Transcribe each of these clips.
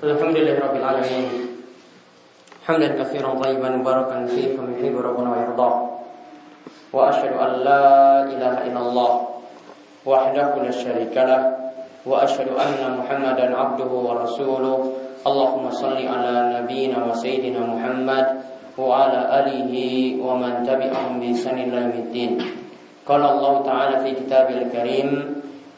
الحمد لله رب العالمين. حمدا كثيرا طيبا مباركا فيه كما يحب ربنا ويرضاه. وأشهد أن لا إله إلا الله وحده لا شريك له. وأشهد أن محمدا عبده ورسوله. اللهم صل على نبينا وسيدنا محمد وعلى آله ومن تبعهم إلى يوم الدين. قال الله تعالى في كتابه الكريم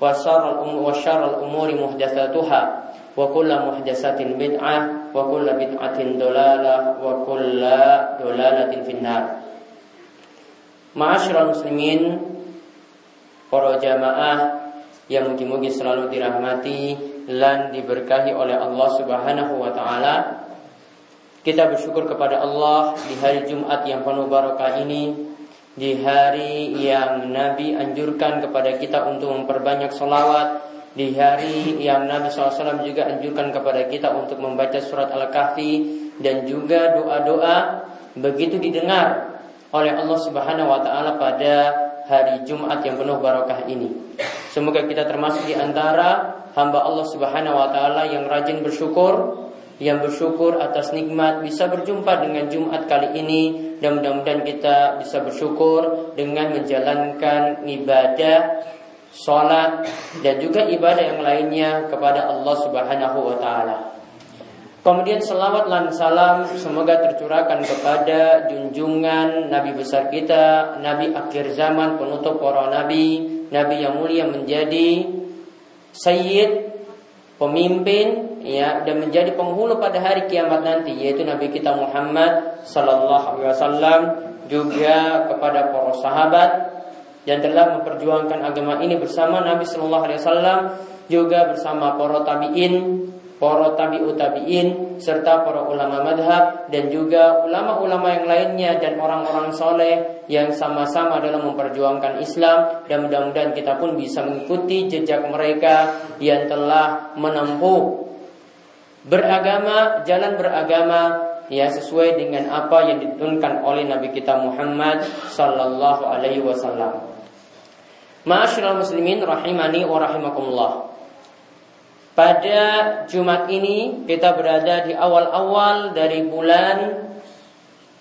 وشر الأمور, وشر الأمور محدثاتها وكل محدثة بدعة وكل بدعة ضلالة وكل ضلالة في النار Ma'asyiral muslimin Para jamaah Yang mungkin-mungkin selalu dirahmati Dan diberkahi oleh Allah subhanahu wa ta'ala Kita bersyukur kepada Allah Di hari Jumat yang penuh barakah ini di hari yang Nabi anjurkan kepada kita untuk memperbanyak solawat di hari yang Nabi SAW juga anjurkan kepada kita untuk membaca surat Al-Kahfi dan juga doa-doa begitu didengar oleh Allah Subhanahu wa taala pada hari Jumat yang penuh barakah ini. Semoga kita termasuk di antara hamba Allah Subhanahu wa taala yang rajin bersyukur yang bersyukur atas nikmat bisa berjumpa dengan Jumat kali ini dan mudah-mudahan kita bisa bersyukur dengan menjalankan ibadah sholat dan juga ibadah yang lainnya kepada Allah Subhanahu wa taala. Kemudian selawat dan salam semoga tercurahkan kepada junjungan Nabi besar kita, Nabi akhir zaman, penutup para nabi, Nabi yang mulia menjadi Sayyid, pemimpin ya dan menjadi penghulu pada hari kiamat nanti yaitu Nabi kita Muhammad sallallahu alaihi wasallam juga kepada para sahabat yang telah memperjuangkan agama ini bersama Nabi sallallahu alaihi wasallam juga bersama para tabi'in para tabi'ut tabi'in serta para ulama madhab dan juga ulama-ulama yang lainnya dan orang-orang soleh yang sama-sama dalam memperjuangkan Islam dan mudah-mudahan kita pun bisa mengikuti jejak mereka yang telah menempuh beragama, jalan beragama ya sesuai dengan apa yang diturunkan oleh Nabi kita Muhammad sallallahu alaihi wasallam. Ma'asyiral muslimin rahimani wa rahimakumullah. Pada Jumat ini kita berada di awal-awal dari bulan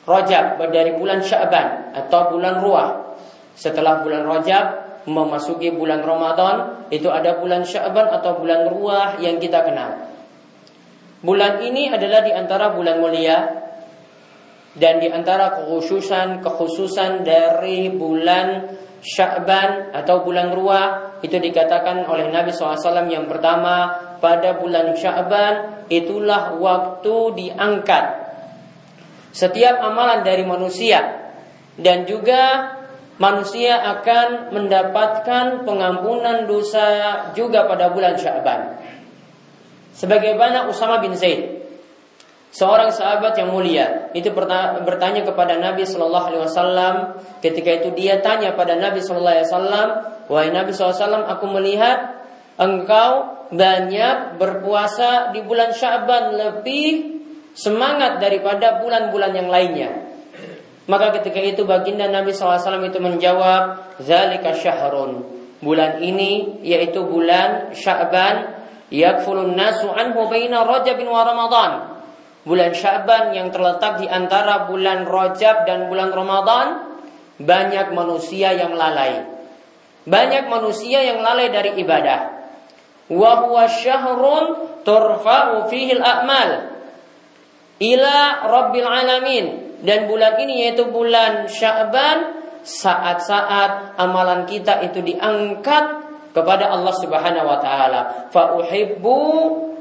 Rajab, dari bulan Sya'ban atau bulan Ruah. Setelah bulan Rajab memasuki bulan Ramadan, itu ada bulan Sya'ban atau bulan Ruah yang kita kenal. Bulan ini adalah di antara bulan mulia dan di antara kekhususan kekhususan dari bulan Sya'ban atau bulan Ruah itu dikatakan oleh Nabi SAW yang pertama pada bulan Sya'ban itulah waktu diangkat setiap amalan dari manusia dan juga manusia akan mendapatkan pengampunan dosa juga pada bulan Sya'ban. Sebagaimana Usama bin Zaid, seorang sahabat yang mulia, itu bertanya kepada Nabi Shallallahu Alaihi Wasallam. Ketika itu dia tanya pada Nabi Shallallahu Alaihi Wasallam, wahai Nabi SAW, aku melihat engkau banyak berpuasa di bulan Syaban lebih semangat daripada bulan-bulan yang lainnya. Maka ketika itu baginda Nabi SAW itu menjawab, Zalika syahrun. Bulan ini yaitu bulan Sya'ban yakfulun nasu anhu baina Rajab wa Ramadan. Bulan Syaban yang terletak di antara bulan Rajab dan bulan Ramadan banyak manusia yang lalai. Banyak manusia yang lalai dari ibadah. wa huwa syahrun turfa'u fihi al-a'mal ila rabbil alamin dan bulan ini yaitu bulan Sya'ban saat-saat amalan kita itu diangkat kepada Allah Subhanahu wa taala. Fa uhibbu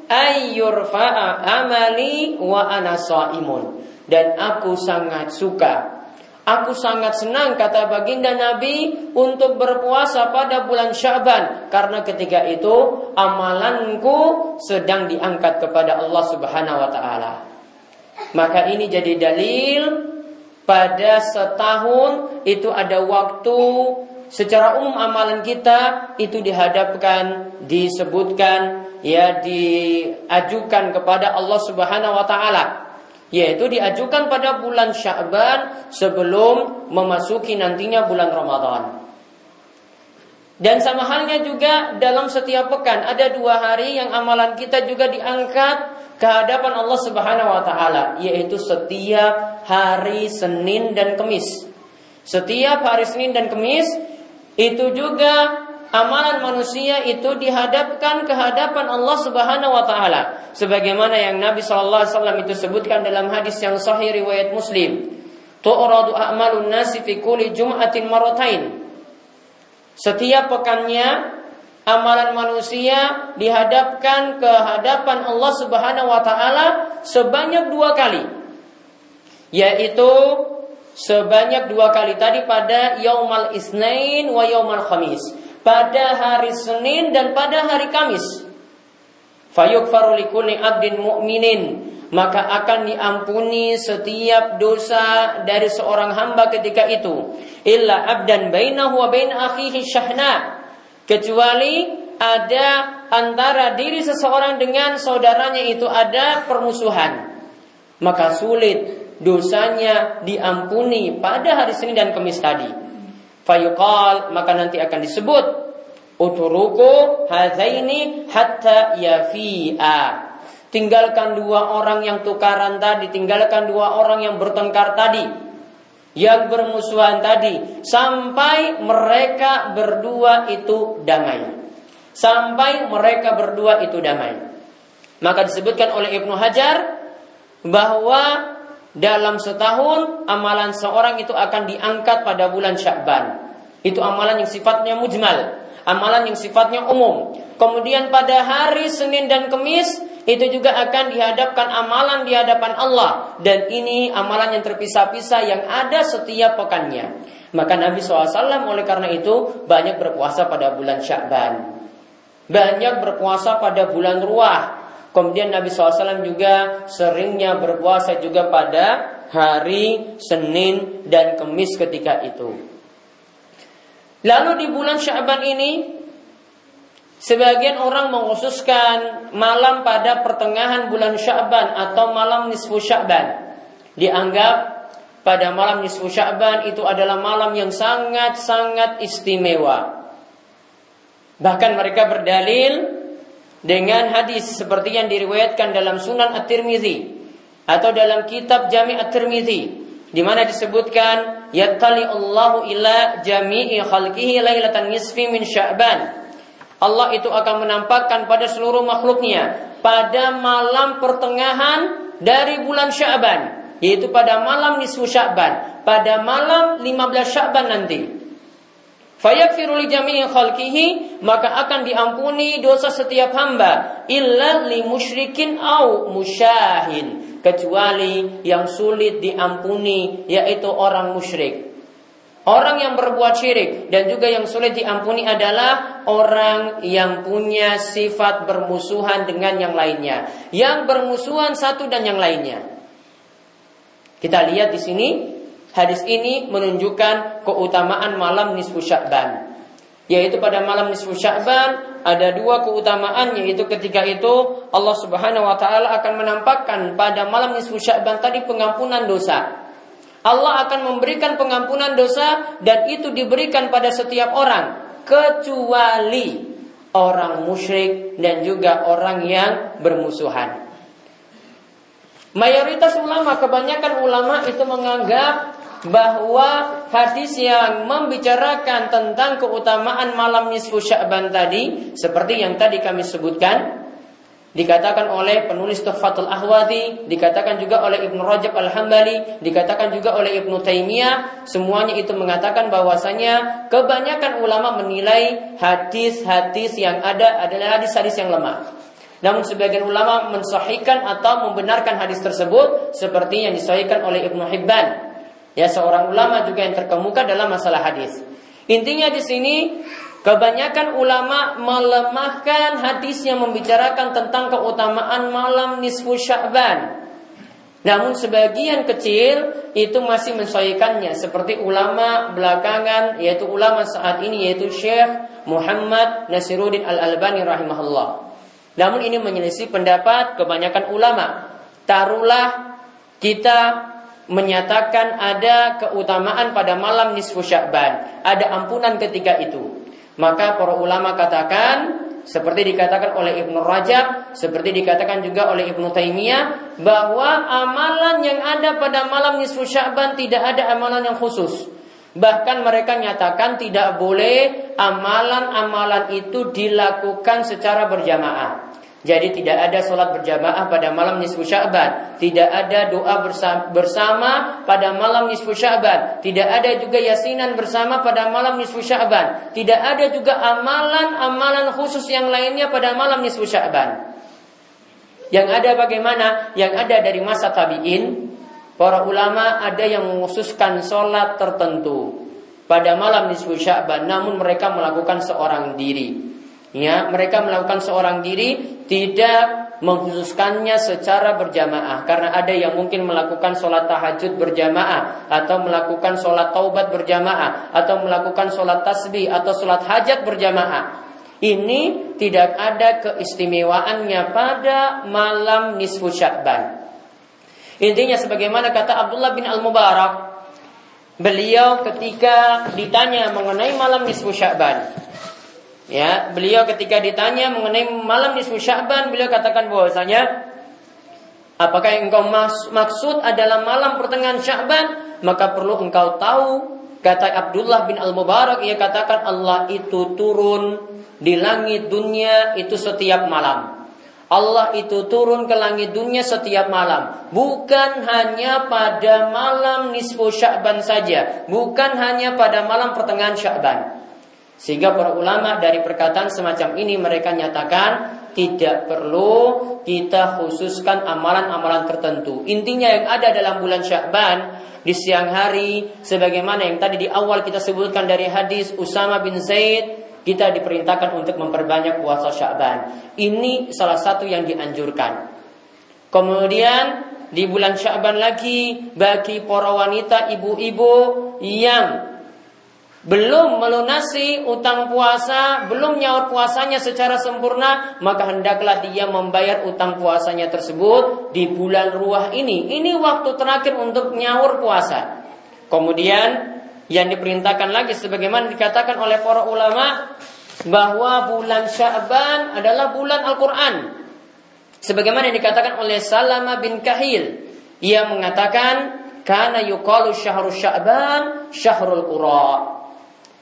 ayyurfa'a amali wa ana shaimun dan aku sangat suka. Aku sangat senang kata baginda Nabi untuk berpuasa pada bulan Syaban. Karena ketika itu amalanku sedang diangkat kepada Allah Subhanahu wa taala. Maka ini jadi dalil pada setahun itu ada waktu secara umum amalan kita itu dihadapkan, disebutkan, ya diajukan kepada Allah Subhanahu wa taala yaitu diajukan pada bulan Sya'ban sebelum memasuki nantinya bulan Ramadan. Dan sama halnya juga dalam setiap pekan ada dua hari yang amalan kita juga diangkat ke hadapan Allah Subhanahu wa taala, yaitu setiap hari Senin dan Kemis. Setiap hari Senin dan Kemis itu juga amalan manusia itu dihadapkan ke hadapan Allah Subhanahu wa taala. Sebagaimana yang Nabi sallallahu alaihi wasallam itu sebutkan dalam hadis yang sahih riwayat Muslim. Tu'radu a'malun nasi fi kulli jum'atin maratain setiap pekannya amalan manusia dihadapkan ke hadapan Allah Subhanahu wa taala sebanyak dua kali. Yaitu sebanyak dua kali tadi pada yaumal isnain wa yaumal khamis. Pada hari Senin dan pada hari Kamis. Fayukfaru likulli abdin mu'minin. Maka akan diampuni setiap dosa dari seorang hamba ketika itu. Illa abdan bainahu wa bain akhihi syahna. Kecuali ada antara diri seseorang dengan saudaranya itu ada permusuhan. Maka sulit dosanya diampuni pada hari Senin dan Kamis tadi Fayuqal maka nanti akan disebut uturuku hazaini hatta yafi'a. Tinggalkan dua orang yang tukaran tadi, tinggalkan dua orang yang bertengkar tadi, yang bermusuhan tadi, sampai mereka berdua itu damai. Sampai mereka berdua itu damai. Maka disebutkan oleh Ibnu Hajar bahwa dalam setahun amalan seorang itu akan diangkat pada bulan Syakban. Itu amalan yang sifatnya mujmal, amalan yang sifatnya umum. Kemudian pada hari Senin dan Kemis itu juga akan dihadapkan amalan di hadapan Allah dan ini amalan yang terpisah-pisah yang ada setiap pekannya. Maka Nabi SAW oleh karena itu banyak berpuasa pada bulan Syakban. Banyak berpuasa pada bulan Ruah Kemudian Nabi SAW juga seringnya berpuasa juga pada hari Senin dan Kemis ketika itu. Lalu di bulan Syaban ini Sebagian orang mengkhususkan malam pada pertengahan bulan Syaban atau malam nisfu Syaban. Dianggap pada malam nisfu Syaban itu adalah malam yang sangat-sangat istimewa. Bahkan mereka berdalil dengan hadis seperti yang diriwayatkan dalam Sunan At-Tirmizi atau dalam kitab Jami At-Tirmizi di mana disebutkan yattali Allahu ila jami'i khalqihi lailatan nisfi min Sya'ban. Allah itu akan menampakkan pada seluruh makhluknya pada malam pertengahan dari bulan Sya'ban yaitu pada malam nisfu Sya'ban, pada malam 15 Sya'ban nanti. Maka akan diampuni dosa setiap hamba illa li musyrikin au musyahin kecuali yang sulit diampuni yaitu orang musyrik. Orang yang berbuat syirik dan juga yang sulit diampuni adalah orang yang punya sifat bermusuhan dengan yang lainnya, yang bermusuhan satu dan yang lainnya. Kita lihat di sini Hadis ini menunjukkan keutamaan malam nisfu Sya'ban. Yaitu pada malam nisfu Sya'ban ada dua keutamaan yaitu ketika itu Allah Subhanahu wa taala akan menampakkan pada malam nisfu Sya'ban tadi pengampunan dosa. Allah akan memberikan pengampunan dosa dan itu diberikan pada setiap orang kecuali orang musyrik dan juga orang yang bermusuhan. Mayoritas ulama, kebanyakan ulama itu menganggap bahwa hadis yang membicarakan tentang keutamaan malam nisfu Sya'ban tadi seperti yang tadi kami sebutkan dikatakan oleh penulis Tuhfatul Ahwadi, dikatakan juga oleh Ibnu Rajab Al-Hambali, dikatakan juga oleh Ibnu Taimiyah, semuanya itu mengatakan bahwasanya kebanyakan ulama menilai hadis-hadis yang ada adalah hadis-hadis yang lemah. Namun sebagian ulama mensahihkan atau membenarkan hadis tersebut seperti yang disahihkan oleh Ibnu Hibban. Ya, seorang ulama juga yang terkemuka dalam masalah hadis. Intinya di sini Kebanyakan ulama melemahkan hadis yang membicarakan tentang keutamaan malam nisfu Sya'ban. Namun sebagian kecil itu masih mensoikannya seperti ulama belakangan yaitu ulama saat ini yaitu Syekh Muhammad Nasiruddin Al-Albani rahimahullah. Namun ini menyelisih pendapat kebanyakan ulama. Taruhlah kita menyatakan ada keutamaan pada malam nisfu Sya'ban, ada ampunan ketika itu. Maka para ulama katakan seperti dikatakan oleh Ibnu Rajab, seperti dikatakan juga oleh Ibnu Taimiyah bahwa amalan yang ada pada malam nisfu Sya'ban tidak ada amalan yang khusus. Bahkan mereka nyatakan tidak boleh amalan-amalan itu dilakukan secara berjamaah. Jadi tidak ada sholat berjamaah pada malam nisfu Sya'ban. Tidak ada doa bersama pada malam nisfu Sya'ban. Tidak ada juga yasinan bersama pada malam nisfu Sya'ban. Tidak ada juga amalan-amalan khusus yang lainnya pada malam nisfu Sya'ban. Yang ada bagaimana? Yang ada dari masa tabi'in Para ulama ada yang mengkhususkan sholat tertentu Pada malam nisfu Sya'ban. Namun mereka melakukan seorang diri Ya, mereka melakukan seorang diri tidak mengkhususkannya secara berjamaah karena ada yang mungkin melakukan sholat tahajud berjamaah atau melakukan sholat taubat berjamaah atau melakukan sholat tasbih atau sholat hajat berjamaah. Ini tidak ada keistimewaannya pada malam nisfu Sya'ban. Intinya sebagaimana kata Abdullah bin Al-Mubarak, beliau ketika ditanya mengenai malam nisfu Sya'ban, Ya, beliau ketika ditanya mengenai malam nisfu Sya'ban, beliau katakan bahwasanya apakah yang engkau maksud adalah malam pertengahan Sya'ban? Maka perlu engkau tahu kata Abdullah bin Al-Mubarak ia katakan Allah itu turun di langit dunia itu setiap malam. Allah itu turun ke langit dunia setiap malam. Bukan hanya pada malam nisfu Sya'ban saja. Bukan hanya pada malam pertengahan Sya'ban. Sehingga para ulama dari perkataan semacam ini mereka nyatakan tidak perlu kita khususkan amalan-amalan tertentu. Intinya yang ada dalam bulan Sya'ban di siang hari sebagaimana yang tadi di awal kita sebutkan dari hadis Usama bin Zaid kita diperintahkan untuk memperbanyak puasa Sya'ban. Ini salah satu yang dianjurkan. Kemudian di bulan Sya'ban lagi bagi para wanita ibu-ibu yang belum melunasi utang puasa, belum nyaur puasanya secara sempurna, maka hendaklah dia membayar utang puasanya tersebut di bulan ruah ini. Ini waktu terakhir untuk nyaur puasa. Kemudian yang diperintahkan lagi sebagaimana dikatakan oleh para ulama bahwa bulan Sya'ban adalah bulan Al-Qur'an. Sebagaimana yang dikatakan oleh Salama bin Kahil, ia mengatakan karena yuqalu syahrul Sya'ban syahrul Qura.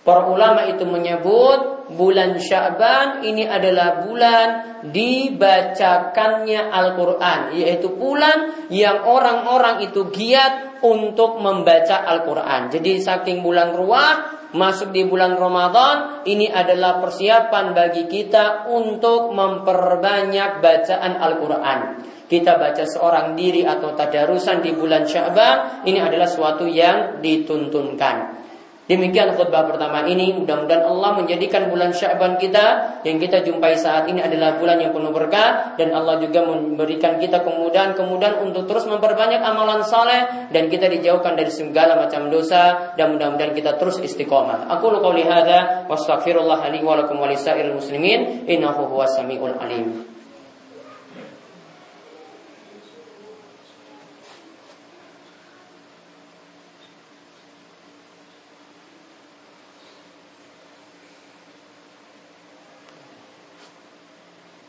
Para ulama itu menyebut bulan Sya'ban ini adalah bulan dibacakannya Al-Quran. Yaitu bulan yang orang-orang itu giat untuk membaca Al-Quran. Jadi saking bulan ruah masuk di bulan Ramadan ini adalah persiapan bagi kita untuk memperbanyak bacaan Al-Quran kita baca seorang diri atau tadarusan di bulan Sya'ban ini adalah suatu yang dituntunkan. Demikian khutbah pertama ini. Mudah-mudahan Allah menjadikan bulan Sya'ban kita yang kita jumpai saat ini adalah bulan yang penuh berkah dan Allah juga memberikan kita kemudahan-kemudahan untuk terus memperbanyak amalan saleh dan kita dijauhkan dari segala macam dosa dan mudah-mudahan kita terus istiqomah. Aku lu qauli hadza wastaghfirullah li wa lakum wa muslimin innahu huwas samiul alim.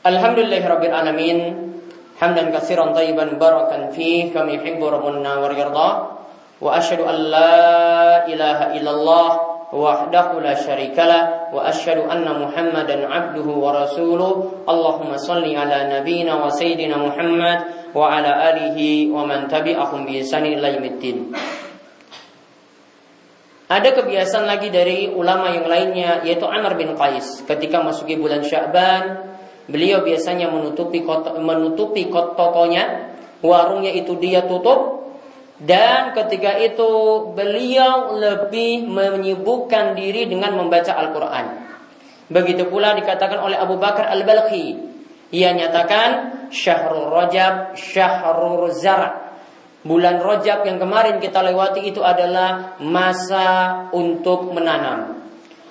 Alhamdulillahirabbil hamdan katsiran tayyiban barakan fi kama yuhibbu rabbuna wa yarda. Wa asyhadu an la ilaha illallah وحده لا شريك له وأشهد أن محمدا عبده ورسوله اللهم صل على نبينا وسيدنا محمد وعلى آله ومن تبعهم باحسان الى يوم الدين Ada kebiasaan lagi dari ulama yang lainnya yaitu Amr bin Qais ketika masuki bulan Sya'ban beliau biasanya menutupi kota, menutupi tokonya, warungnya itu dia tutup dan ketika itu beliau lebih menyibukkan diri dengan membaca Al-Qur'an. Begitu pula dikatakan oleh Abu Bakar Al-Balkhi. Ia nyatakan Syahrul Rajab, Syahrul Zar' Bulan Rojab yang kemarin kita lewati itu adalah masa untuk menanam.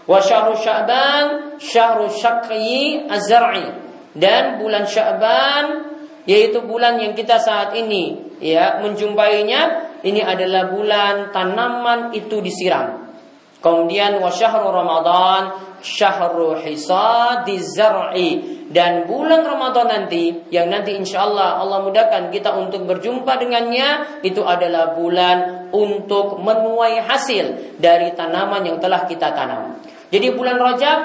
Wa syahru Sya'ban syahru syaqyi azra'i dan bulan Sya'ban yaitu bulan yang kita saat ini ya menjumpainya ini adalah bulan tanaman itu disiram. Kemudian wa syahru Ramadan syahru hisadi zar'i dan bulan Ramadan nanti yang nanti insya Allah Allah mudahkan kita untuk berjumpa dengannya itu adalah bulan untuk menuai hasil dari tanaman yang telah kita tanam. Jadi bulan Rajab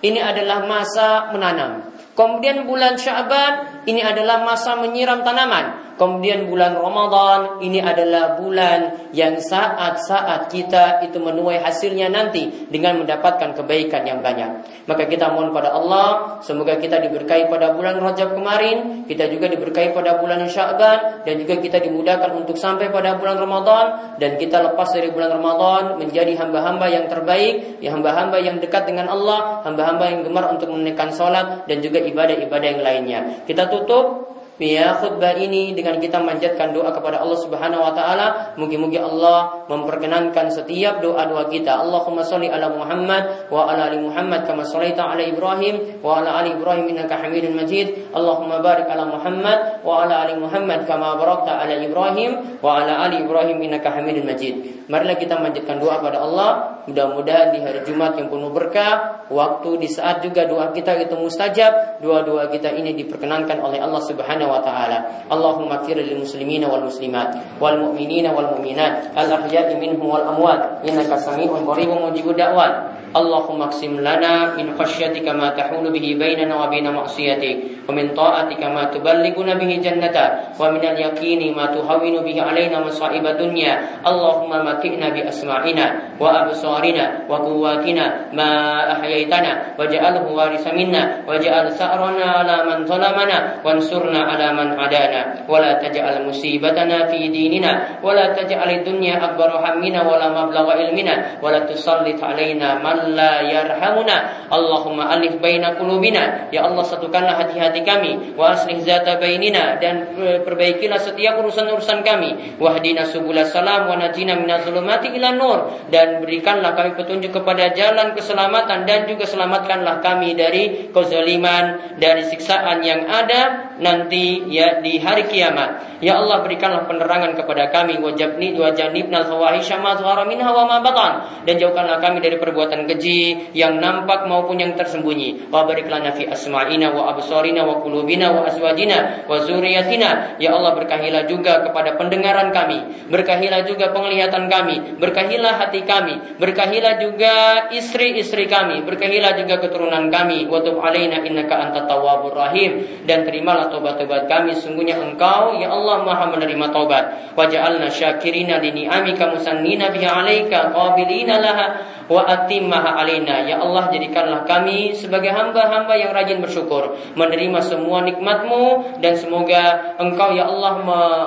ini adalah masa menanam. Kemudian bulan Syaban ini adalah masa menyiram tanaman. Kemudian bulan Ramadan ini adalah bulan yang saat-saat kita itu menuai hasilnya nanti dengan mendapatkan kebaikan yang banyak. Maka kita mohon pada Allah semoga kita diberkahi pada bulan Rajab kemarin, kita juga diberkahi pada bulan Sya'ban dan juga kita dimudahkan untuk sampai pada bulan Ramadan dan kita lepas dari bulan Ramadan menjadi hamba-hamba yang terbaik, ya hamba-hamba yang dekat dengan Allah, hamba-hamba yang gemar untuk menekan sholat dan juga ibadah-ibadah yang lainnya. Kita tutup ya khutbah ini dengan kita manjatkan doa kepada Allah Subhanahu wa taala. Mungkin-mungkin Allah memperkenankan setiap doa-doa kita. Allahumma shalli ala Muhammad wa ala ali Muhammad kama shallaita ala Ibrahim wa ala ali Ibrahim innaka Hamidum Majid. Allahumma barik ala Muhammad wa ala ali Muhammad kama barakta ala Ibrahim wa ala ali Ibrahim innaka Hamidum Majid. Marilah kita manjatkan doa pada Allah. Mudah-mudahan di hari Jumat yang penuh berkah, waktu di saat juga doa kita itu mustajab, doa-doa kita ini diperkenankan oleh Allah Subhanahu wa taala. Allahumma ighfir lil muslimina wal muslimat wal mu'minina wal mu'minat al ahya'i minhum wal amwat innaka samii'un qaribun mujibud da'wat. اللهم اقسم لنا من خشيتك ما تحول به بيننا وبين معصيتك ومن طاعتك ما تبلغنا به جنتك ومن اليقين ما تهون به علينا مصائب الدنيا اللهم متئنا بأسماعنا وأبصارنا وقواتنا ما أحييتنا واجعله وارث منا واجعل ثأرنا على من ظلمنا وانصرنا على من عادانا ولا تجعل مصيبتنا في ديننا ولا تجعل الدنيا أكبر همنا ولا مبلغ علمنا ولا تسلط علينا من yarhamuna. Allahumma alif baina qulubina. Ya Allah satukanlah hati-hati kami wa aslih zata bainina dan e, perbaikilah setiap urusan-urusan kami. Wahdina subul salam wa najina ila nur dan berikanlah kami petunjuk kepada jalan keselamatan dan juga selamatkanlah kami dari kezaliman dari siksaan yang ada nanti ya di hari kiamat. Ya Allah berikanlah penerangan kepada kami wajabni wajibnal fawahisha ma minha wa ma batan dan jauhkanlah kami dari perbuatan keji yang nampak maupun yang tersembunyi. Wa barik lana fi asma'ina wa absarina wa qulubina wa azwajina wa zuriyatina. Ya Allah berkahilah juga kepada pendengaran kami, berkahilah juga penglihatan kami, berkahilah hati kami, berkahilah juga istri-istri kami, berkahilah juga keturunan kami. Wa tub alaina innaka antat tawwabur rahim dan terimalah tobat-tobat kami sungguhnya Engkau ya Allah Maha menerima taubat. Waj'alna syakirina li ni'amika musannina biha 'alaika qabilina laha wa atimma maha alina. Ya Allah jadikanlah kami sebagai hamba-hamba yang rajin bersyukur. Menerima semua nikmatmu dan semoga engkau ya Allah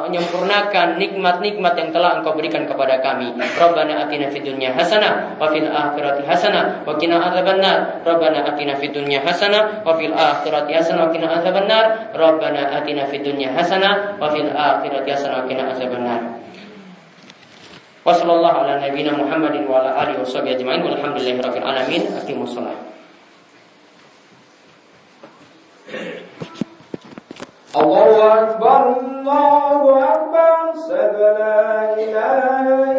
menyempurnakan nikmat-nikmat yang telah engkau berikan kepada kami. Rabbana atina fid dunya hasanah wa fil akhirati hasanah wa qina adzabannar. Rabbana atina fid dunya hasanah wa fil akhirati hasanah wa qina adzabannar. Rabbana atina fid dunya hasanah wa fil akhirati hasanah wa qina adzabannar. Wassallallahu ala nabiyina Muhammadin wa ala alihi washabihi ajma'in walhamdulillahi rabbil alamin. Aqimus shalah. Allahu akbar Allahu akbar. Sabana ilaha